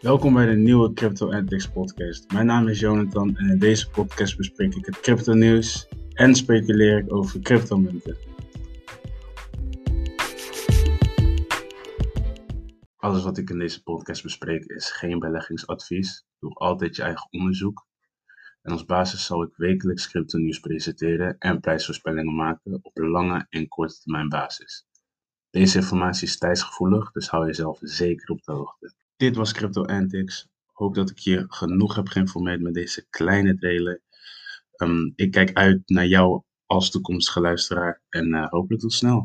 Welkom bij de nieuwe Crypto Antics podcast. Mijn naam is Jonathan en in deze podcast bespreek ik het crypto nieuws en speculeer ik over cryptomunten. Alles wat ik in deze podcast bespreek is geen beleggingsadvies. Doe altijd je eigen onderzoek. En als basis zal ik wekelijks crypto nieuws presenteren en prijsvoorspellingen maken op lange en korte termijn basis. Deze informatie is tijdsgevoelig, dus hou jezelf zeker op de hoogte. Dit was Crypto Antics. Hoop dat ik je genoeg heb geïnformeerd met deze kleine trailer. Um, ik kijk uit naar jou als toekomstige luisteraar en uh, hopelijk tot snel.